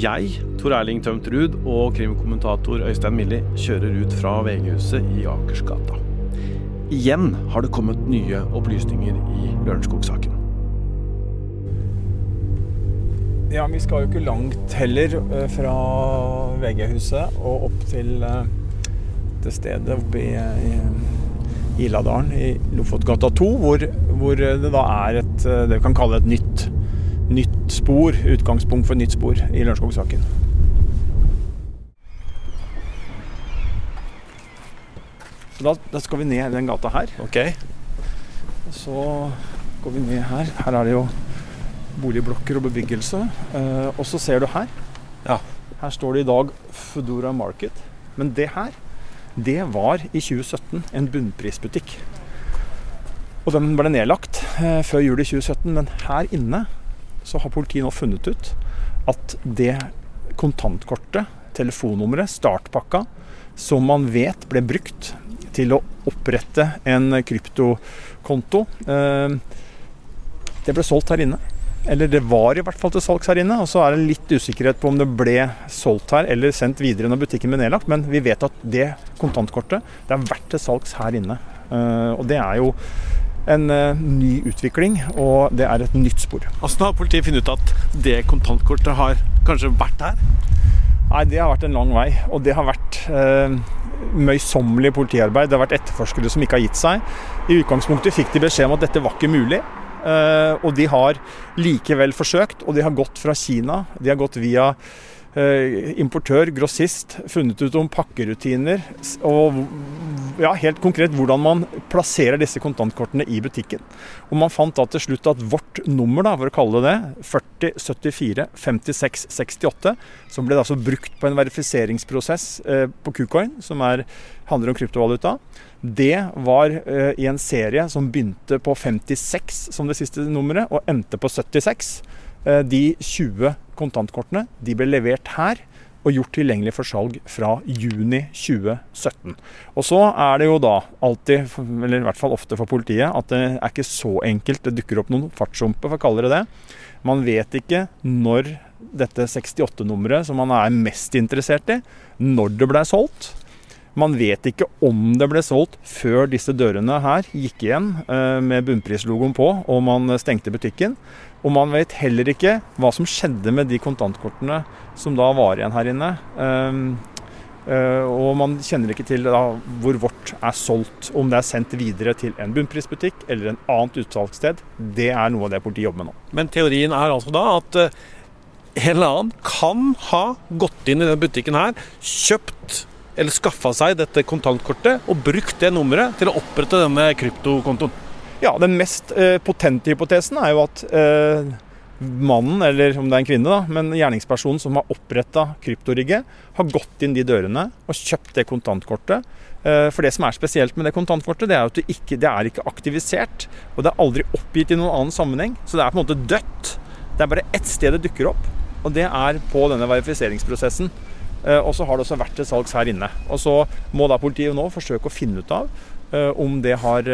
Jeg, Tor Erling Tømt Ruud og krimkommentator Øystein Milli kjører ut fra VG-huset i Akersgata. Igjen har det kommet nye opplysninger i Lørenskog-saken. Ja, vi skal jo ikke langt heller eh, fra VG-huset og opp til eh, det stedet oppe i, i Iladalen i Lofotgata 2, hvor, hvor det da er et eh, det vi kan kalle et nytt, nytt spor, utgangspunkt for nytt spor i Lørenskog-saken. Da, da, skal vi ned den gata her. Ok. Så går vi ned her. Her er det jo boligblokker og bebyggelse. Eh, og så ser du her. Ja. Her står det i dag Foodora Market. Men det her, det var i 2017 en bunnprisbutikk. Og den ble nedlagt eh, før jul i 2017, men her inne så har politiet nå funnet ut at det kontantkortet, telefonnummeret, startpakka, som man vet ble brukt til å opprette en kryptokonto, eh, det ble solgt her inne. Eller det var i hvert fall til salgs her inne. Og så er det litt usikkerhet på om det ble solgt her eller sendt videre når butikken ble nedlagt. Men vi vet at det kontantkortet det har vært til salgs her inne. Eh, og det er jo en uh, ny utvikling, og det er et nytt spor. Hvordan har politiet funnet ut at det kontantkortet har kanskje vært her? Nei, Det har vært en lang vei, og det har vært uh, møysommelig politiarbeid. Det har vært etterforskere som ikke har gitt seg. I utgangspunktet fikk de beskjed om at dette var ikke mulig. Uh, og de har likevel forsøkt, og de har gått fra Kina. De har gått via importør, grossist, funnet ut om pakkerutiner og ja, helt konkret hvordan man plasserer disse kontantkortene i butikken. Og man fant da til slutt at vårt nummer, da, for å kalle det det, 40 74 56 68, som ble altså brukt på en verifiseringsprosess uh, på Kucoin, som er, handler om kryptovaluta, det var uh, i en serie som begynte på 56 som det siste nummeret, og endte på 76. Uh, de 20 kontantkortene de ble levert her og gjort tilgjengelig for salg fra juni 2017. Og så er det jo da alltid, eller i hvert fall ofte for politiet, at det er ikke så enkelt. Det dukker opp noen fartshumper, for å kalle det det. Man vet ikke når dette 68-nummeret som man er mest interessert i, når det ble solgt. Man vet ikke om det ble solgt før disse dørene her gikk igjen med bunnprislogoen på og man stengte butikken. Og man vet heller ikke hva som skjedde med de kontantkortene som da var igjen her inne. Og man kjenner ikke til hvor vårt er solgt. Om det er sendt videre til en bunnprisbutikk eller en annet utsalgssted. Det er noe av det politiet jobber med nå. Men teorien er altså da at en eller annen kan ha gått inn i den butikken her, kjøpt eller skaffa seg dette kontantkortet og brukt det nummeret til å opprette denne kryptokontoen. Ja, Den mest eh, potente hypotesen er jo at eh, mannen, eller om det er en kvinne, da, men gjerningspersonen som har oppretta kryptorigget, har gått inn de dørene og kjøpt det kontantkortet. Eh, for det som er spesielt med det kontantkortet, det er at det ikke det er ikke aktivisert. Og det er aldri oppgitt i noen annen sammenheng. Så det er på en måte dødt. Det er bare ett sted det dukker opp, og det er på denne verifiseringsprosessen. Og så har det også vært til salgs her inne. Og så må da politiet nå forsøke å finne ut av om det har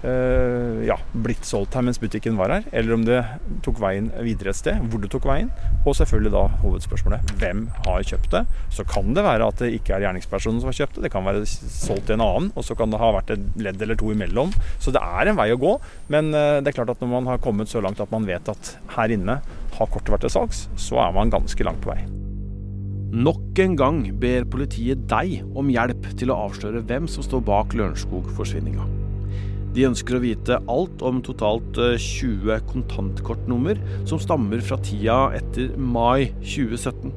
ja, blitt solgt her mens butikken var her, eller om det tok veien videre et sted. Hvor det tok veien. Og selvfølgelig da hovedspørsmålet hvem har kjøpt det. Så kan det være at det ikke er gjerningspersonen som har kjøpt det. Det kan være solgt til en annen, og så kan det ha vært et ledd eller to imellom. Så det er en vei å gå. Men det er klart at når man har kommet så langt at man vet at her inne har kortet vært til salgs, så er man ganske langt på vei. Nok en gang ber politiet deg om hjelp til å avsløre hvem som står bak Lørenskog-forsvinninga. De ønsker å vite alt om totalt 20 kontantkortnummer som stammer fra tida etter mai 2017.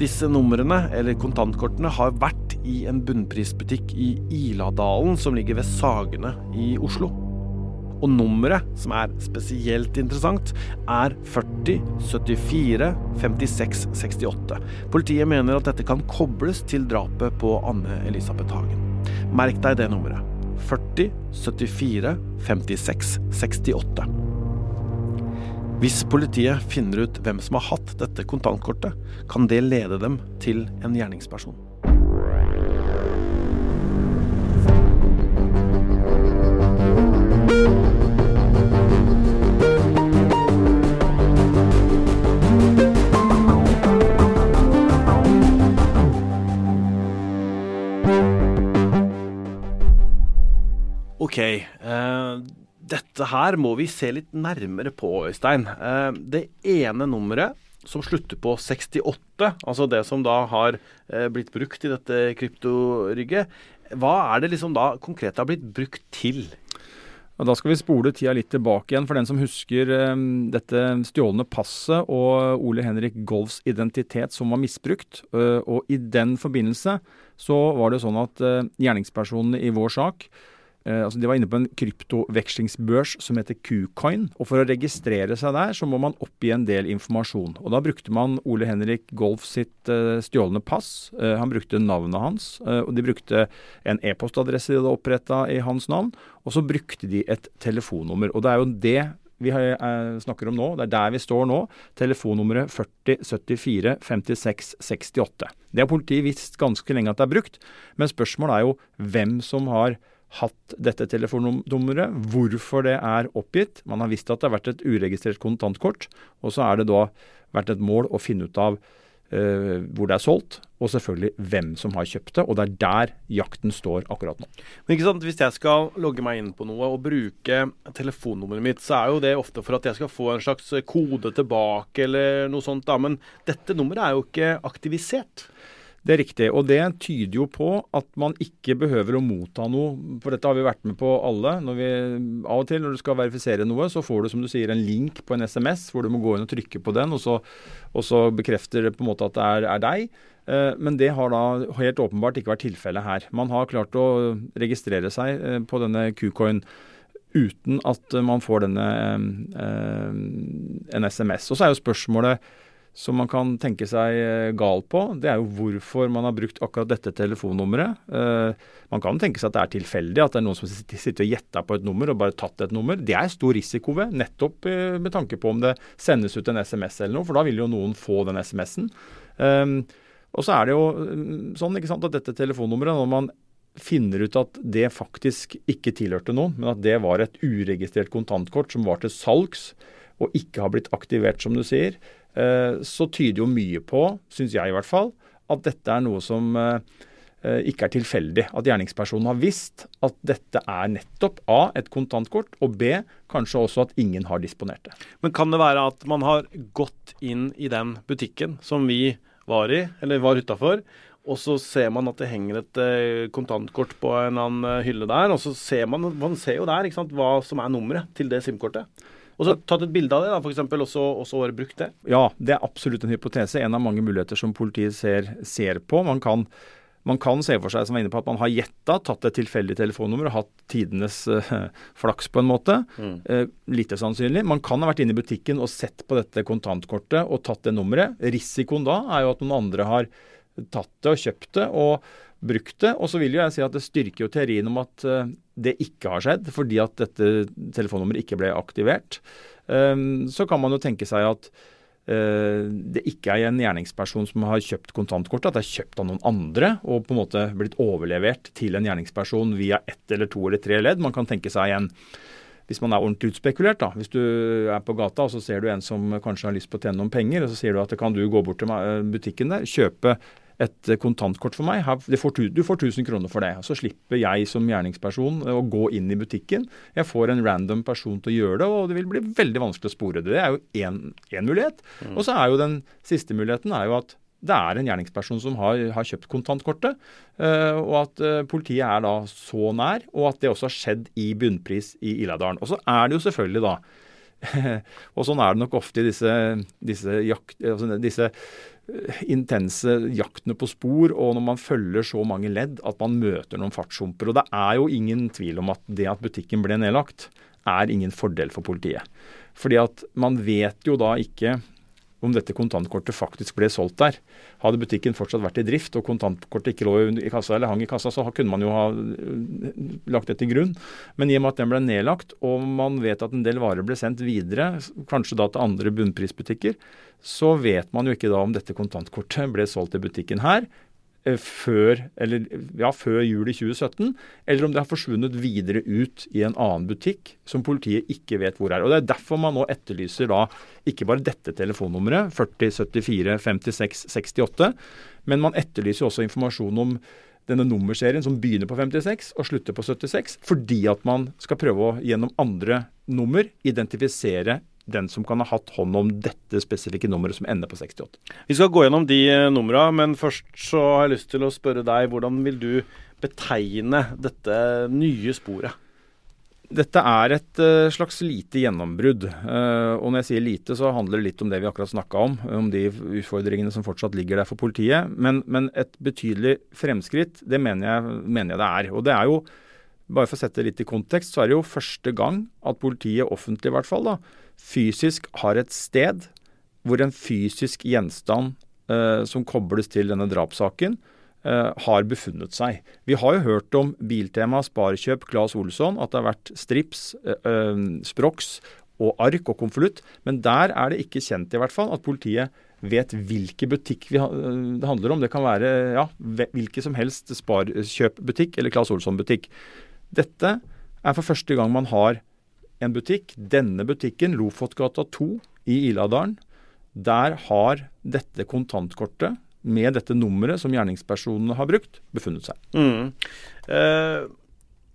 Disse numrene, eller kontantkortene, har vært i en bunnprisbutikk i Iladalen, som ligger ved Sagene i Oslo. Og nummeret, som er spesielt interessant, er 40 74 56 68. Politiet mener at dette kan kobles til drapet på Anne Elisabeth Hagen. Merk deg det nummeret. 40 74 56 68. Hvis politiet finner ut hvem som har hatt dette kontantkortet, kan det lede dem til en gjerningsperson. Ok. Uh, dette her må vi se litt nærmere på, Øystein. Uh, det ene nummeret som slutter på 68, altså det som da har uh, blitt brukt i dette kryptorygget, hva er det liksom da konkret har blitt brukt til? Da skal vi spole tida litt tilbake igjen for den som husker dette stjålne passet og Ole Henrik Golfs identitet som var misbrukt. Og I den forbindelse så var det sånn at gjerningspersonene i vår sak altså de var inne på en kryptovekslingsbørs som heter Qcoin. og For å registrere seg der, så må man oppgi en del informasjon. Og Da brukte man Ole Henrik Golf sitt uh, stjålne pass. Uh, han brukte navnet hans. Og De brukte en e-postadresse de hadde oppretta i hans navn. Og så brukte de et telefonnummer. Og det er jo det vi snakker om nå. Det er der vi står nå. Telefonnummeret 4074 56 68. Det har politiet visst ganske lenge at det er brukt. Men spørsmålet er jo hvem som har hatt dette telefonnummeret, hvorfor det er oppgitt. Man har visst at det har vært et uregistrert kontantkort, og så er det da vært et mål å finne ut av uh, hvor det er solgt, og selvfølgelig hvem som har kjøpt det. Og det er der jakten står akkurat nå. Men ikke sant, Hvis jeg skal logge meg inn på noe og bruke telefonnummeret mitt, så er jo det ofte for at jeg skal få en slags kode tilbake eller noe sånt. da, Men dette nummeret er jo ikke aktivisert. Det er riktig, og det tyder jo på at man ikke behøver å motta noe. For dette har vi vært med på alle. Vi, av og til når du skal verifisere noe, så får du som du sier en link på en SMS hvor du må gå inn og trykke på den, og så, og så bekrefter det på en måte at det er, er deg. Eh, men det har da helt åpenbart ikke vært tilfellet her. Man har klart å registrere seg eh, på denne Qcoin uten at man får denne eh, en SMS. Og så er jo spørsmålet som man kan tenke seg eh, gal på, det er jo hvorfor man har brukt akkurat dette telefonnummeret. Eh, man kan tenke seg at det er tilfeldig, at det er noen som sitter og gjetter på et nummer og bare tatt et nummer. Det er stor risiko ved, nettopp eh, med tanke på om det sendes ut en SMS eller noe, for da vil jo noen få den SMS-en. Og så er det jo mm, sånn ikke sant, at dette telefonnummeret, når man finner ut at det faktisk ikke tilhørte noen, men at det var et uregistrert kontantkort som var til salgs og ikke har blitt aktivert, som du sier, så tyder jo mye på, syns jeg i hvert fall, at dette er noe som eh, eh, ikke er tilfeldig. At gjerningspersonen har visst at dette er nettopp A. et kontantkort, og B. kanskje også at ingen har disponert det. Men kan det være at man har gått inn i den butikken som vi var i, eller var utafor, og så ser man at det henger et kontantkort på en eller annen hylle der, og så ser man Man ser jo der sant, hva som er nummeret til det SIM-kortet. Og så tatt et bilde av det, da, f.eks., og så, og så brukt det? Ja, det er absolutt en hypotese. En av mange muligheter som politiet ser, ser på. Man kan, man kan, se for seg som var inne på, at man har gjetta, tatt et tilfeldig telefonnummer og hatt tidenes uh, flaks på en måte. Mm. Uh, lite sannsynlig. Man kan ha vært inne i butikken og sett på dette kontantkortet og tatt det nummeret. Risikoen da er jo at noen andre har tatt det og kjøpt det. og brukt det. Og så vil jo jeg si at det styrker jo teorien om at uh, det ikke har skjedd, fordi at dette telefonnummeret ikke ble aktivert. Um, så kan man jo tenke seg at uh, det ikke er en gjerningsperson som har kjøpt kontantkortet, at det er kjøpt av noen andre og på en måte blitt overlevert til en gjerningsperson via ett eller to eller tre ledd. Man kan tenke seg en hvis man er ordentlig utspekulert, da. Hvis du er på gata og så ser du en som kanskje har lyst på å tjene noen penger, og så sier du at kan du gå bort til butikken der, kjøpe et kontantkort for meg. Får, du får 1000 kroner for det. Så slipper jeg som gjerningsperson å gå inn i butikken. Jeg får en random person til å gjøre det, og det vil bli veldig vanskelig å spore det. Det er jo én mulighet. Mm. Og så er jo den siste muligheten er jo at det er en gjerningsperson som har, har kjøpt kontantkortet, uh, og at uh, politiet er da så nær, og at det også har skjedd i bunnpris i Illadalen. Og så er det jo selvfølgelig da og sånn er det nok ofte i disse, disse, jakt, altså disse intense jaktene på spor, og når man følger så mange ledd at man møter noen fartshumper. Og det er jo ingen tvil om at det at butikken ble nedlagt, er ingen fordel for politiet. Fordi at man vet jo da ikke om dette kontantkortet faktisk ble solgt der. Hadde butikken fortsatt vært i drift og kontantkortet ikke lå i kassa eller hang i kassa, så kunne man jo ha øh, lagt det til grunn. Men i og med at den ble nedlagt, og man vet at en del varer ble sendt videre, kanskje da til andre bunnprisbutikker, så vet man jo ikke da om dette kontantkortet ble solgt i butikken her, Eh, før, eller, ja, før jul i 2017, eller om det har forsvunnet videre ut i en annen butikk som politiet ikke vet hvor er. Og Det er derfor man nå etterlyser da ikke bare dette telefonnummeret, 40 74 56 68, men man etterlyser også informasjon om denne nummerserien som begynner på 56 og slutter på 76, fordi at man skal prøve å gjennom andre nummer identifisere den som kan ha hatt hånd om dette spesifikke nummeret som ender på 68. Vi skal gå gjennom de eh, numra, men først så har jeg lyst til å spørre deg, hvordan vil du betegne dette nye sporet? Dette er et uh, slags lite gjennombrudd. Uh, og når jeg sier lite, så handler det litt om det vi akkurat snakka om. Om de utfordringene som fortsatt ligger der for politiet. Men, men et betydelig fremskritt, det mener jeg, mener jeg, det er. Og det er jo, bare for å sette det litt i kontekst, så er det jo første gang at politiet, offentlig i hvert fall, da, fysisk har et sted hvor en fysisk gjenstand eh, som kobles til denne drapssaken, eh, har befunnet seg. Vi har jo hørt om Biltema, Sparekjøp, Claes Olsson, at det har vært strips, eh, uh, Sprox og ark og konvolutt. Men der er det ikke kjent i hvert fall at politiet vet hvilken butikk vi, det handler om. Det kan være ja, hvilken som helst Sparekjøp-butikk eller Claes Olsson-butikk. Dette er for første gang man har en butikk. Denne butikken, Lofotgata 2 i Iladalen, der har dette kontantkortet med dette nummeret som gjerningspersonene har brukt, befunnet seg. Mm. Eh,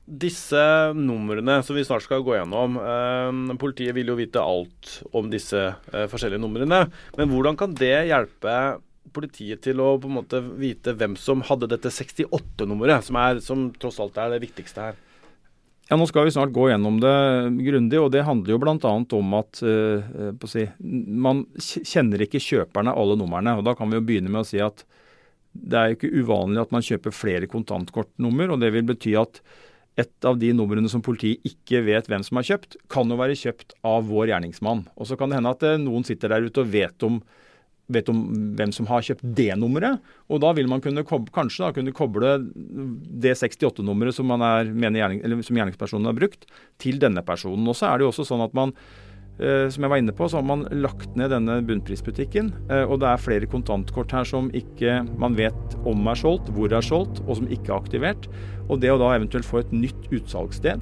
disse numrene som vi snart skal gå gjennom eh, Politiet vil jo vite alt om disse eh, forskjellige numrene. Men hvordan kan det hjelpe politiet til å på en måte vite hvem som hadde dette 68-nummeret, som, som tross alt er det viktigste her? Ja, Nå skal vi snart gå gjennom det grundig, og det handler jo bl.a. om at uh, si, man kjenner ikke kjøperne alle numrene. og Da kan vi jo begynne med å si at det er jo ikke uvanlig at man kjøper flere kontantkortnummer. og Det vil bety at et av de numrene som politiet ikke vet hvem som har kjøpt, kan jo være kjøpt av vår gjerningsmann. Og Så kan det hende at eh, noen sitter der ute og vet om vet om hvem som har kjøpt det nummeret. Og da vil man kunne kanskje da, kunne koble det 68-nummeret som, gjerning, som gjerningspersonen har brukt, til denne personen. Og så er det jo også sånn at man som jeg var inne på, så har man lagt ned denne bunnprisbutikken. Eh, og det er flere kontantkort her som ikke man vet om er solgt, hvor er solgt, og som ikke er aktivert. Og det å da eventuelt få et nytt utsalgssted,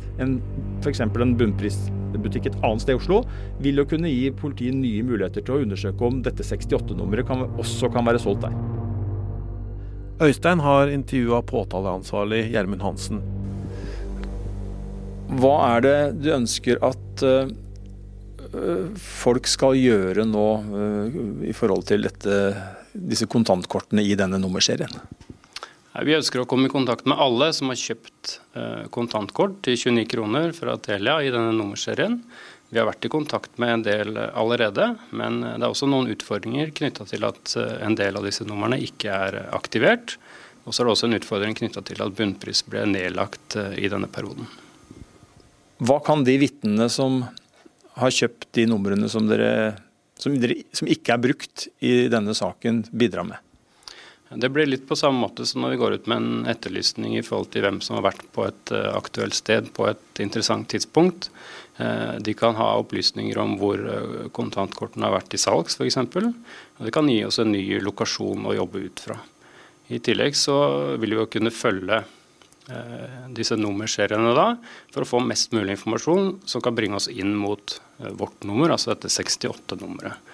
f.eks. en bunnprisbutikk et annet sted i Oslo, vil jo kunne gi politiet nye muligheter til å undersøke om dette 68-nummeret også kan være solgt der. Øystein har intervjua påtaleansvarlig Gjermund Hansen. Hva er det du ønsker at uh, folk skal gjøre nå eh, i forhold til dette, disse kontantkortene i denne nummerserien? Vi ønsker å komme i kontakt med alle som har kjøpt eh, kontantkort til 29 kroner fra Telia i denne nummerserien. Vi har vært i kontakt med en del allerede, men det er også noen utfordringer knytta til at eh, en del av disse numrene ikke er aktivert. Og så er det også en utfordring knytta til at bunnpris ble nedlagt i denne perioden. Hva kan de vitnene som har kjøpt de numrene som, dere, som, dere, som ikke er brukt i denne saken, bidrar med? Det blir litt på samme måte som når vi går ut med en etterlysning i forhold til hvem som har vært på et eh, aktuelt sted på et interessant tidspunkt. Eh, de kan ha opplysninger om hvor eh, kontantkortene har vært i salgs f.eks. Det kan gi oss en ny lokasjon å jobbe ut fra. I tillegg så vil vi jo kunne følge disse nummerseriene da, for å få mest mulig informasjon som kan bringe oss inn mot eh, vårt nummer, altså dette 68-nummeret.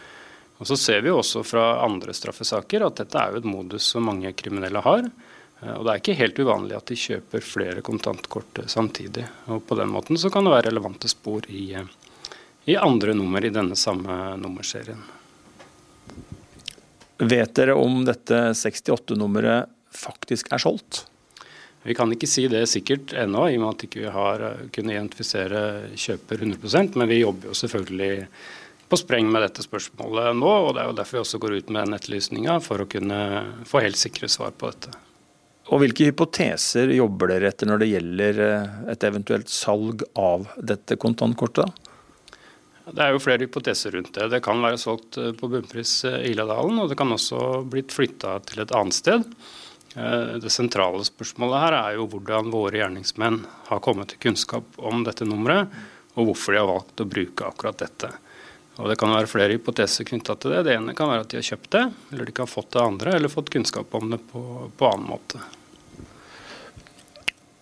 Og Så ser vi også fra andre straffesaker at dette er jo et modus som mange kriminelle har. Eh, og Det er ikke helt uvanlig at de kjøper flere kontantkort samtidig. og På den måten så kan det være relevante spor i, i andre nummer i denne samme nummerserien. Vet dere om dette 68-nummeret faktisk er solgt? Vi kan ikke si det sikkert ennå, i og med at vi ikke har eh, kunnet identifisere kjøper 100% men vi jobber jo selvfølgelig på spreng med dette spørsmålet nå. og Det er jo derfor vi også går ut med nettlysninga, for å kunne få helt sikre svar på dette. Og Hvilke hypoteser jobber dere etter når det gjelder eh, et eventuelt salg av dette kontantkortet? Det er jo flere hypoteser rundt det. Det kan være solgt eh, på bunnpris i Iladalen, og det kan også blitt flytta til et annet sted. Eh, det sentrale spørsmålet her er jo hvordan våre gjerningsmenn har kommet til kunnskap om dette nummeret, og hvorfor de har valgt å bruke akkurat dette. Og Det kan være flere hypoteser knytta til det. Det ene kan være at de har kjøpt det, eller de kan ha fått det andre, eller fått kunnskap om det på, på annen måte.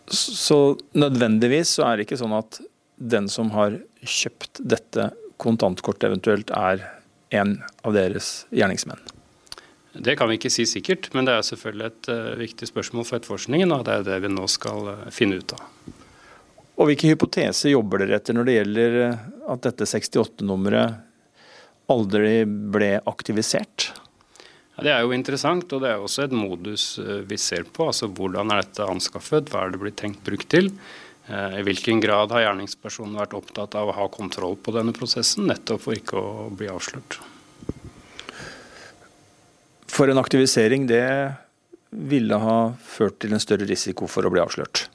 Så nødvendigvis så er det ikke sånn at den som har kjøpt dette kontantkortet eventuelt er en av deres gjerningsmenn? Det kan vi ikke si sikkert, men det er selvfølgelig et uh, viktig spørsmål for etterforskningen. Og det er det vi nå skal uh, finne ut av. Og Hvilke hypoteser jobber dere etter når det gjelder at dette 68-nummeret aldri ble aktivisert? Ja, det er jo interessant, og det er også et modus vi ser på. altså Hvordan er dette anskaffet, hva er det blitt tenkt brukt til? I hvilken grad har gjerningspersonen vært opptatt av å ha kontroll på denne prosessen, nettopp for ikke å bli avslørt? For en aktivisering, det ville ha ført til en større risiko for å bli avslørt.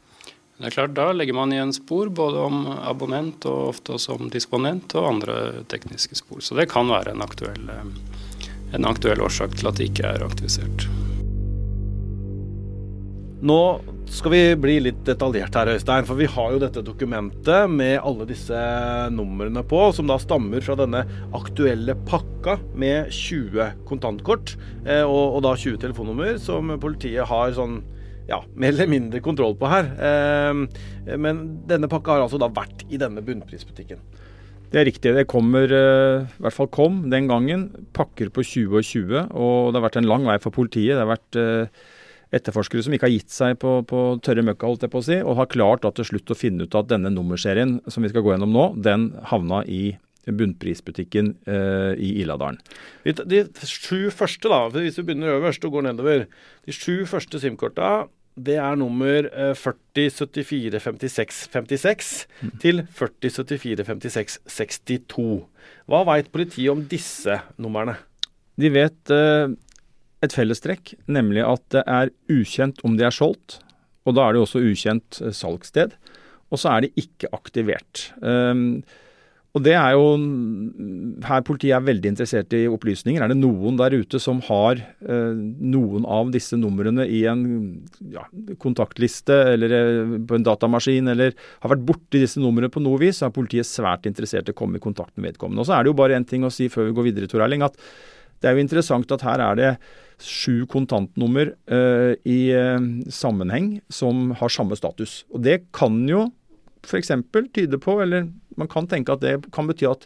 Det er klart, Da legger man igjen spor både om abonnent og ofte også om disponent og andre tekniske spor. Så det kan være en aktuell, eh, en aktuell årsak til at det ikke er aktivisert. Nå skal vi bli litt detaljert her, Øystein. For vi har jo dette dokumentet med alle disse numrene på, som da stammer fra denne aktuelle pakka med 20 kontantkort. Eh, og, og, da 20 telefonnummer som politiet har sånn ja, mer eller mindre kontroll på her. Eh, men denne pakka har altså da vært i denne bunnprisbutikken. Det er riktig. Det kommer, eh, i hvert fall kom den gangen, pakker på 20 og 20. Og det har vært en lang vei for politiet. Det har vært etterforskere som ikke har gitt seg på, på tørre møkka, holdt jeg på å si, og har klart da til slutt å finne ut at denne nummerserien som vi skal gå gjennom nå, den havna i bunnprisbutikken eh, i Iladalen. De, de, sju første, da, hvis vi begynner øverst og går nedover. De sju første SIM-korta det er nummer 40 74 56 56 mm. til 4074-56-62. Hva veit politiet om disse numrene? De vet eh, et fellestrekk, nemlig at det er ukjent om de er solgt. Og da er det også ukjent eh, salgssted. Og så er de ikke aktivert. Um, og det er jo her politiet er veldig interessert i opplysninger. Er det noen der ute som har uh, noen av disse numrene i en ja, kontaktliste eller uh, på en datamaskin, eller har vært borti disse numrene på noe vis, så er politiet svært interessert i å komme i kontakt med vedkommende. Og så er det jo bare én ting å si før vi går videre, Tor Erling, at det er jo interessant at her er det sju kontantnummer uh, i uh, sammenheng som har samme status. Og Det kan jo f.eks. tyde på, eller man kan tenke at det kan bety at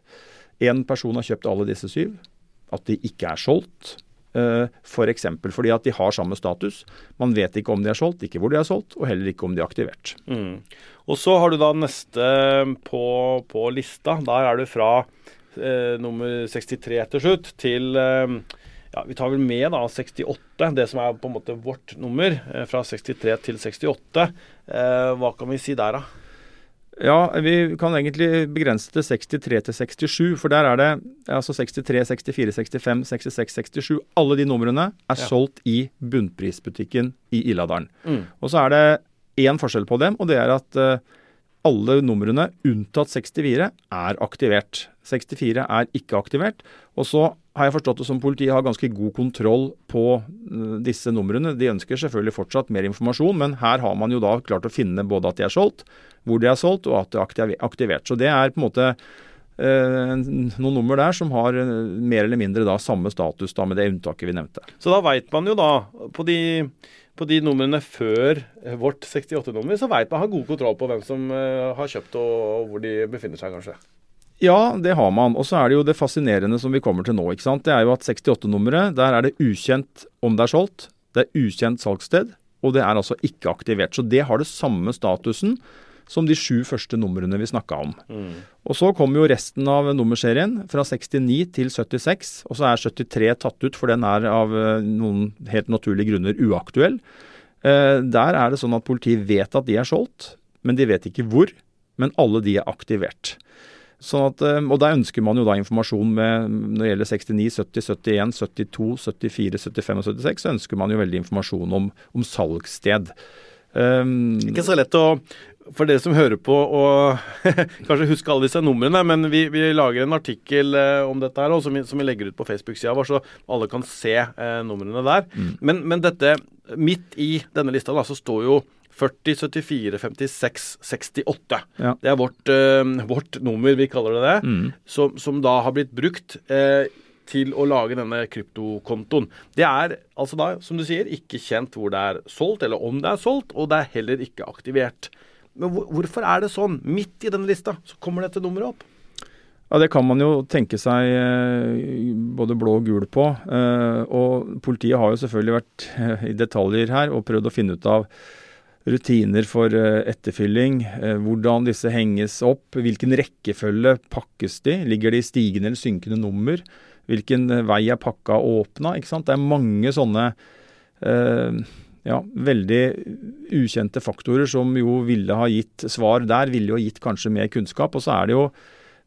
én person har kjøpt alle disse syv. At de ikke er solgt. Uh, F.eks. For fordi at de har samme status. Man vet ikke om de er solgt, ikke hvor de er solgt, og heller ikke om de er aktivert. Mm. Og så har du da neste på, på lista. Der er du fra eh, nummer 63 etter slutt til eh, ja, Vi tar vel med da 68, det som er på en måte vårt nummer, eh, fra 63 til 68. Eh, hva kan vi si der, da? Ja, vi kan egentlig begrense til 63 til 67, for der er det altså 63, 64, 65, 66, 67. Alle de numrene er ja. solgt i bunnprisbutikken i Illadalen. Mm. Og så er det én forskjell på dem, og det er at uh, alle numrene unntatt 64 er aktivert. 64 er ikke aktivert. Og så har jeg forstått det som politiet har ganske god kontroll på eh, disse numrene. De ønsker selvfølgelig fortsatt mer informasjon, men her har man jo da klart å finne både at de er solgt, hvor de er solgt, og at de er aktivert. Så det er på en måte eh, noen nummer der som har eh, mer eller mindre da samme status da med det unntaket vi nevnte. Så da veit man jo da på de, på de numrene før vårt 68-nummer, så veit man har god kontroll på hvem som har kjøpt og hvor de befinner seg, kanskje. Ja, det har man. Og så er det jo det fascinerende som vi kommer til nå. ikke sant? Det er jo at 68-nummeret, der er det ukjent om det er solgt. Det er ukjent salgssted, og det er altså ikke aktivert. Så det har det samme statusen som de sju første numrene vi snakka om. Mm. Og Så kommer jo resten av nummerserien, fra 69 til 76. Og så er 73 tatt ut, for den er av eh, noen helt naturlige grunner uaktuell. Eh, der er det sånn at politiet vet at de er solgt, men de vet ikke hvor. Men alle de er aktivert. Sånn at, eh, og Der ønsker man jo da informasjon med når det gjelder 69, 70, 71, 72, 74, 75 og 76, så ønsker man jo veldig informasjon om, om salgssted. Um, ikke så lett å for dere som hører på og kanskje husker alle disse numrene, men vi, vi lager en artikkel eh, om dette her, som vi, som vi legger ut på Facebook-sida vår, så alle kan se eh, numrene der. Mm. Men, men, dette, midt i denne lista da, så står jo 40, 74, 56, 68. Ja. Det er vårt, eh, vårt, nummer, vi kaller det det, mm. som, som, da har blitt brukt uh, til å lage denne kryptokontoen. Det er altså da, som du sier, ikke kjent hvor det er solgt, eller om det er solgt, og det er heller ikke aktivert. Men hvorfor er det sånn? Midt i denne lista så kommer dette nummeret opp. Ja, Det kan man jo tenke seg eh, både blå og gul på. Eh, og Politiet har jo selvfølgelig vært eh, i detaljer her og prøvd å finne ut av rutiner for etterfylling. Hvordan disse henges opp. Hvilken rekkefølge pakkes de? Ligger de i stigende eller synkende nummer? Hvilken vei er pakka åpna? Ikke sant? Det er mange sånne ja, veldig ukjente faktorer som jo ville ha gitt svar der, ville jo ha gitt kanskje mer kunnskap. Og så er det jo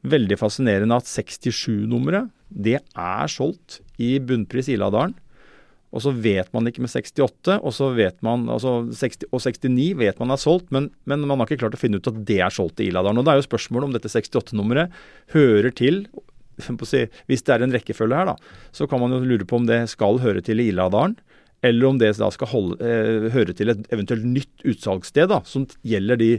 Veldig fascinerende at 67-nummeret det er solgt i bunnpris Iladalen. Og så vet man ikke med 68, og så vet man, altså 60, og 69 vet man er solgt, men, men, man har ikke klart å finne ut at det er solgt i Iladalen. Og det er jo spørsmålet om dette 68-nummeret hører til Hvis det er en rekkefølge her, da, så kan man jo lure på om det skal høre til i Iladalen. Eller om det da skal holde, eh, høre til et eventuelt nytt utsalgssted da, som gjelder de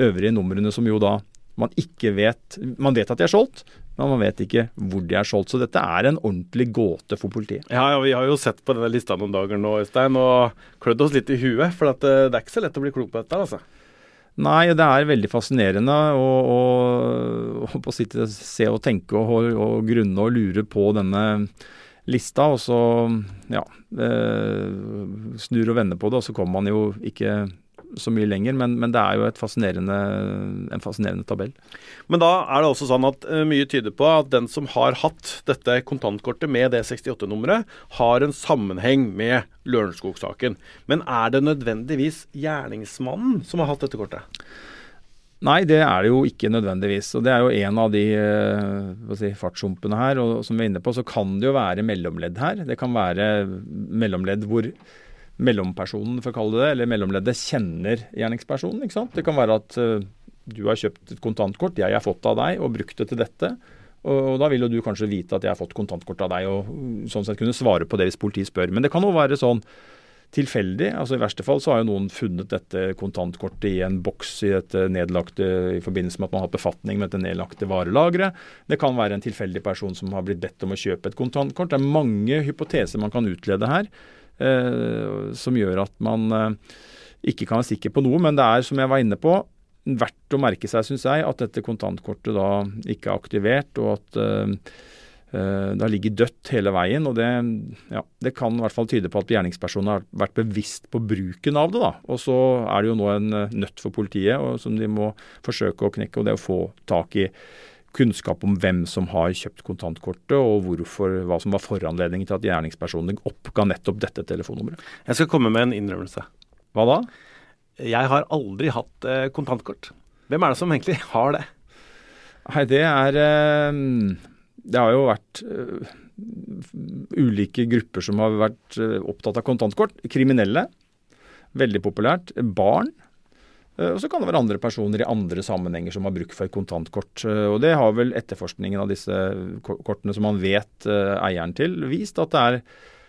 øvrige numrene som jo da man ikke vet Man vet at de er solgt, men man vet ikke hvor de er solgt. Så dette er en ordentlig gåte for politiet. Ja, ja vi har jo sett på denne lista noen dager nå, Øystein, og klødd oss litt i huet. For det, det er ikke så lett å bli klok på dette, altså. Nei, det er veldig fascinerende å, å, å sitte, se og tenke og, og, grunne og lure på denne lista. Og så ja, eh, snur og vender på det, og så kommer man jo ikke så mye lenger, men, men det er jo fascinerende, en fascinerende tabell. Men da er det også sånn at uh, mye tyder på at den som har hatt dette kontantkortet med det 68-nummeret, har en sammenheng med Lørenskog-saken. Men er det nødvendigvis gjerningsmannen som har hatt dette kortet? Nei, det er det jo ikke nødvendigvis. og Det er jo en av de uh, si, fartshumpene her. og Som vi er inne på, så kan det jo være mellomledd her. Det kan være mellomledd hvor mellompersonen, for å kalle det det, eller mellomleddet, kjenner gjerningspersonen. ikke sant? Det kan være at uh, du har kjøpt et kontantkort, jeg har fått av deg og brukt det til dette. Og da vil jo du kanskje vite at jeg har fått kontantkort av deg, og sånn sett kunne svare på det hvis politiet spør. Men det kan jo være sånn tilfeldig. altså I verste fall så har jo noen funnet dette kontantkortet i en boks i, dette nedlagte, i forbindelse med at man har hatt befatning med dette nedlagte varelageret. Det kan være en tilfeldig person som har blitt bedt om å kjøpe et kontantkort. Det er mange hypoteser man kan utlede her. Eh, som gjør at man eh, ikke kan være sikker på noe. Men det er, som jeg var inne på, verdt å merke seg, syns jeg, at dette kontantkortet da ikke er aktivert, og at uh, det har ligget dødt hele veien. og det, ja, det, kan i hvert fall tyde på at gjerningspersonen har vært bevisst på bruken av det. da, Og så er det jo nå en nøtt for politiet og som de må forsøke å knekke, og det å få tak i kunnskap om hvem som har kjøpt kontantkortet, og hvorfor, hva som var foranledningen til at gjerningspersonen oppga nettopp dette telefonnummeret. Jeg skal komme med en innrømmelse. Hva da? Jeg har aldri hatt eh, kontantkort. Hvem er det som egentlig har det? Nei, det er eh, Det har jo vært uh, ulike grupper som har vært uh, opptatt av kontantkort. Kriminelle, veldig populært. Barn Uh, og så kan det være andre personer i andre sammenhenger som har bruk for et kontantkort. Og det har vel etterforskningen av disse kortene som man vet eieren til, vist at det er,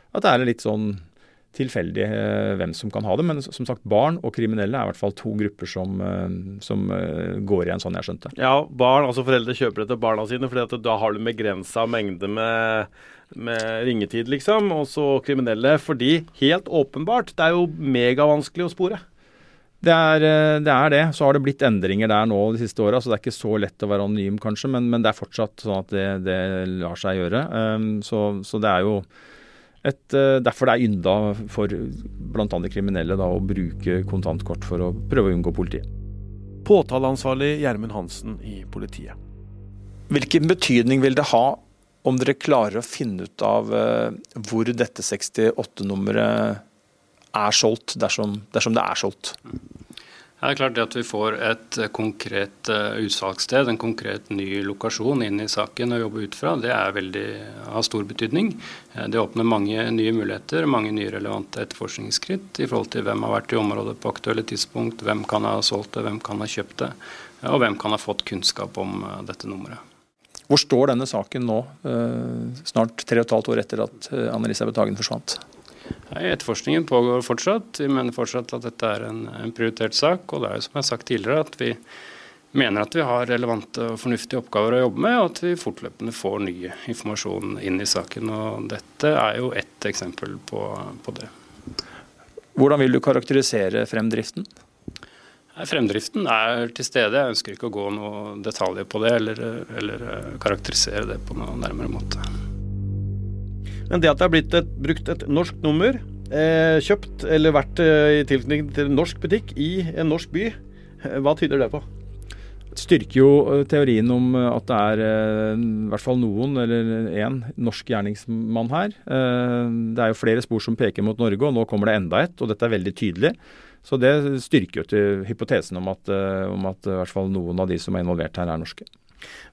at det er litt sånn tilfeldig hvem som kan ha det. Men som sagt, barn og kriminelle er i hvert fall to grupper som, som går igjen, sånn jeg skjønte. Ja, barn, altså foreldre kjøper det til barna sine, for da har du begrensa mengde med, med ringetid, liksom. Og så kriminelle fordi, helt åpenbart, det er jo megavanskelig å spore. Det er, eh, det er, det Så har det blitt endringer der nå de siste åra, så det er ikke så lett å være anonym, kanskje. Men, men det er fortsatt sånn at det, det lar seg gjøre. Um, så, så, det er jo et uh, Derfor det er ynda for bl.a. kriminelle da, å bruke kontantkort for å prøve å unngå politiet. Påtaleansvarlig Gjermund Hansen i politiet. Hvilken betydning vil det ha om dere klarer å finne ut av uh, hvor dette 68-nummeret er solgt, dersom, dersom det er solgt. Det er klart at Vi får et konkret uh, utsalgssted, en konkret ny lokasjon inn i saken å jobbe ut fra. Det er veldig, av stor betydning. Uh, det åpner mange nye muligheter, mange nye relevante etterforskningsskritt i forhold til hvem har vært i området på aktuelle tidspunkt, hvem kan ha solgt det, hvem kan ha kjøpt det, og hvem kan ha fått kunnskap om dette nummeret. Hvor står denne saken nå, snart tre og et halvt år etter at Anne-Elisabeth Hagen forsvant? Etterforskningen pågår fortsatt. Vi mener fortsatt at dette er en, en, prioritert sak. Og det er jo som jeg har sagt tidligere at vi mener at vi har relevante og fornuftige oppgaver å jobbe med, og at vi fortløpende får ny informasjon inn i saken. og Dette er jo ett eksempel på, på det. Hvordan vil du karakterisere fremdriften? Fremdriften er til stede. Jeg ønsker ikke å gå noen detaljer på det eller, eller eh, karakterisere det på noen nærmere måte. Men det at det er blitt et, brukt et norsk nummer, eh, kjøpt eller vært eh, i tilknytning til en norsk butikk i en norsk by, eh, hva tyder det på? Det styrker jo eh, teorien om at det er i hvert fall noen, eller én, norsk gjerningsmann her. Det er jo flere spor som peker mot Norge, og nå kommer det enda et, og dette er veldig tydelig. Så det styrker jo til hypotesen om at, eh, om at i hvert fall noen av de som er involvert her, er norske.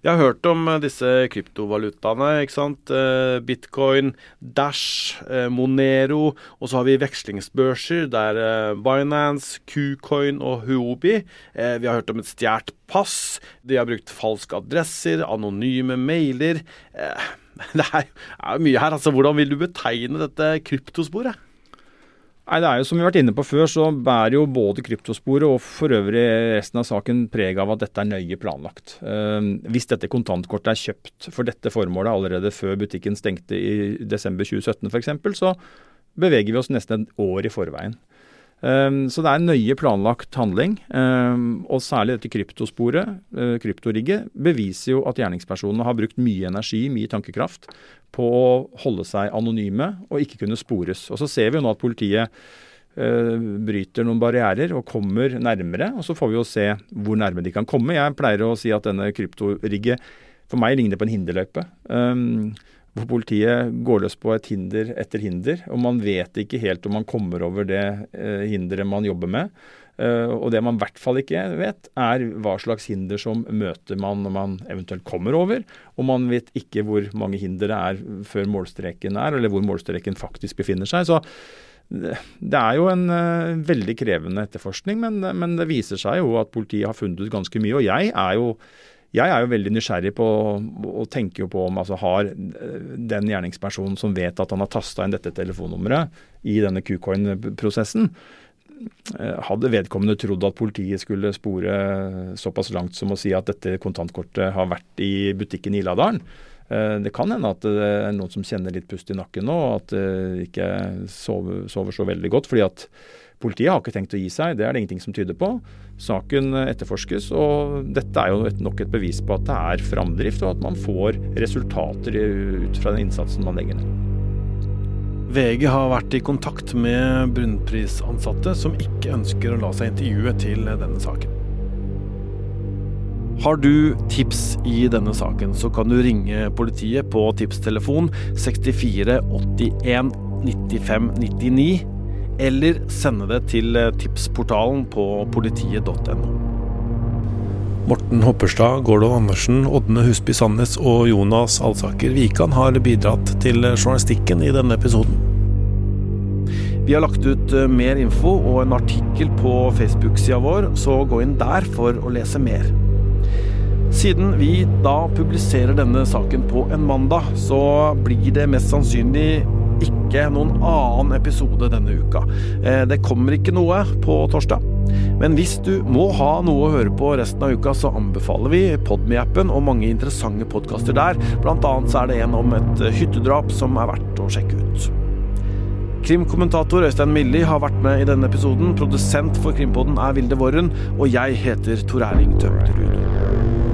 Vi har hørt om eh, disse kryptovalutaene. ikke sant? Eh, Bitcoin, Dash, Monero. Og så har vi vekslingsbørser der Binance, Qcoin og Huobi. Vi har hørt om et stjålet pass. De har brukt falske adresser, anonyme mailer. Det er mye her. altså Hvordan vil du betegne dette kryptosporet? Nei, det er jo Som vi har vært inne på før, så bærer jo både kryptosporet og for øvrig resten av saken preg av at dette er nøye planlagt. Uh, hvis dette kontantkortet er kjøpt for dette formålet allerede før butikken stengte i desember 2017 f.eks., så beveger vi oss nesten et år i forveien. Ehm, så det er en nøye planlagt handling. Ehm, og særlig dette kryptosporet, uh, kryptorigget, beviser jo at gjerningspersonene har brukt mye energi, mye tankekraft, på å holde seg anonyme og ikke kunne spores. Og så ser vi jo nå at politiet uh, bryter noen barrierer og kommer nærmere. Og så får vi jo se hvor nærme de kan komme. Jeg pleier å si at denne kryptorigget for meg ligner på en hinderløype. Hvor politiet går løs på et hinder etter hinder. Og man vet ikke helt om man kommer over det eh, hinderet man jobber med. Uh, og det man i hvert fall ikke vet, er hva slags hinder som møter man når man eventuelt kommer over. Og man vet ikke hvor mange hinder det er før målstreken er, eller hvor målstreken faktisk befinner seg. Så det er jo en uh, veldig krevende etterforskning, men, men, det viser seg jo at politiet har funnet ut ganske mye. Og jeg er jo jeg er jo veldig nysgjerrig på og tenker jo på om altså har den gjerningspersonen som vet at han har tasta inn dette telefonnummeret i denne Qcoin-prosessen, eh, hadde vedkommende trodd at politiet skulle spore såpass langt som å si at dette kontantkortet har vært i butikken i Iladalen? Eh, det kan hende at det er noen som kjenner litt pust i nakken nå, og at det ikke sover, sover så veldig godt. fordi at Politiet har ikke tenkt å gi seg, det er det ingenting som tyder på. Saken etterforskes, og dette er jo nok et bevis på at det er framdrift, og at man får resultater ut fra den innsatsen man legger ned. VG har vært i kontakt med Brunpris-ansatte som ikke ønsker å la seg intervjue til denne saken. Har du tips i denne saken, så kan du ringe politiet på tipstelefon 64 81 95 99 eller sende det til eh, tipsportalen på politiet.no. Morten Hopperstad, Gordon Andersen, Ådne Husby Sandnes og Jonas Alsaker Wikan har bidratt til journalistikken i denne episoden. Vi har lagt ut eh, mer info og en artikkel på Facebook-sida vår, så gå inn der for å lese mer. Siden vi da publiserer denne saken på en mandag, så blir det mest sannsynlig ikke noen annen episode denne uka. Eh, det kommer ikke noe på torsdag. Men hvis du må ha noe å høre på resten av uka, så anbefaler vi Podme-appen og mange interessante podkaster der. Blant annet så er det en om et hyttedrap som er verdt å sjekke ut. Krimkommentator Øystein Milli har vært med i denne episoden. Produsent for Krimpodden er Vilde Worren, og jeg heter Tor Erling Tømterud.